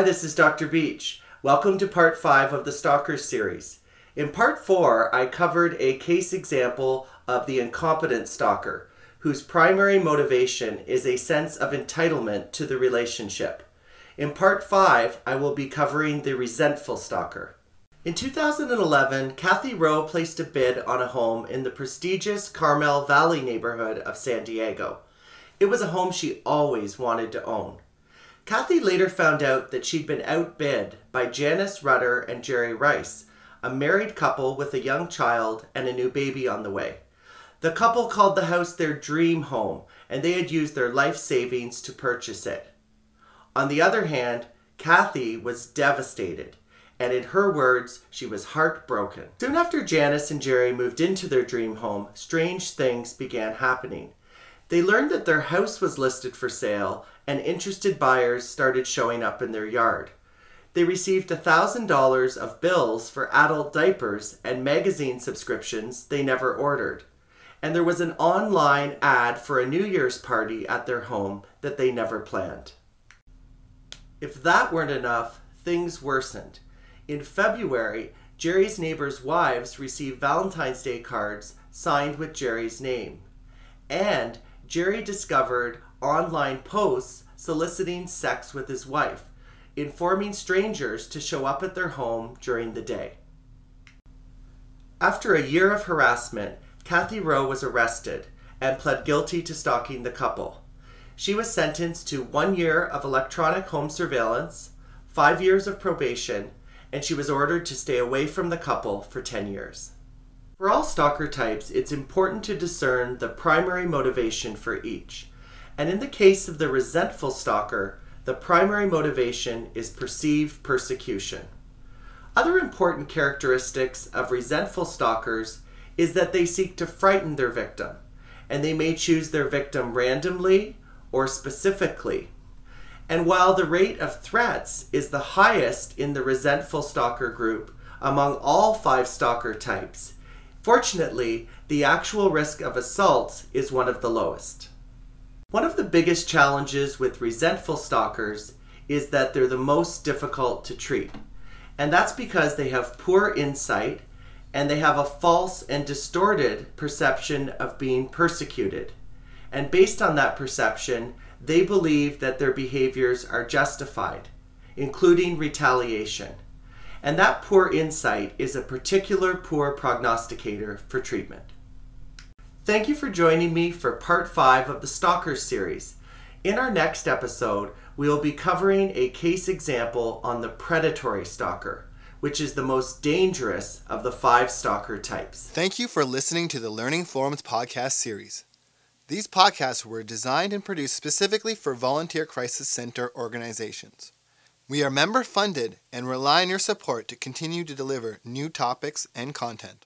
Hi, this is Dr. Beach. Welcome to part 5 of the Stalkers series. In part 4, I covered a case example of the incompetent stalker, whose primary motivation is a sense of entitlement to the relationship. In part 5, I will be covering the resentful stalker. In 2011, Kathy Rowe placed a bid on a home in the prestigious Carmel Valley neighborhood of San Diego. It was a home she always wanted to own. Kathy later found out that she'd been outbid by Janice Rudder and Jerry Rice, a married couple with a young child and a new baby on the way. The couple called the house their dream home, and they had used their life savings to purchase it. On the other hand, Kathy was devastated, and in her words, she was heartbroken. Soon after Janice and Jerry moved into their dream home, strange things began happening. They learned that their house was listed for sale and interested buyers started showing up in their yard. They received $1,000 of bills for adult diapers and magazine subscriptions they never ordered. And there was an online ad for a New Year's party at their home that they never planned. If that weren't enough, things worsened. In February, Jerry's neighbors' wives received Valentine's Day cards signed with Jerry's name. And Jerry discovered online posts soliciting sex with his wife, informing strangers to show up at their home during the day. After a year of harassment, Kathy Rowe was arrested and pled guilty to stalking the couple. She was sentenced to one year of electronic home surveillance, five years of probation, and she was ordered to stay away from the couple for 10 years. For all stalker types, it's important to discern the primary motivation for each. And in the case of the resentful stalker, the primary motivation is perceived persecution. Other important characteristics of resentful stalkers is that they seek to frighten their victim, and they may choose their victim randomly or specifically. And while the rate of threats is the highest in the resentful stalker group among all five stalker types, Fortunately, the actual risk of assault is one of the lowest. One of the biggest challenges with resentful stalkers is that they're the most difficult to treat. And that's because they have poor insight and they have a false and distorted perception of being persecuted. And based on that perception, they believe that their behaviors are justified, including retaliation and that poor insight is a particular poor prognosticator for treatment. Thank you for joining me for part 5 of the Stalkers series. In our next episode, we will be covering a case example on the predatory stalker, which is the most dangerous of the five stalker types. Thank you for listening to the Learning Forums podcast series. These podcasts were designed and produced specifically for volunteer crisis center organizations. We are member funded and rely on your support to continue to deliver new topics and content.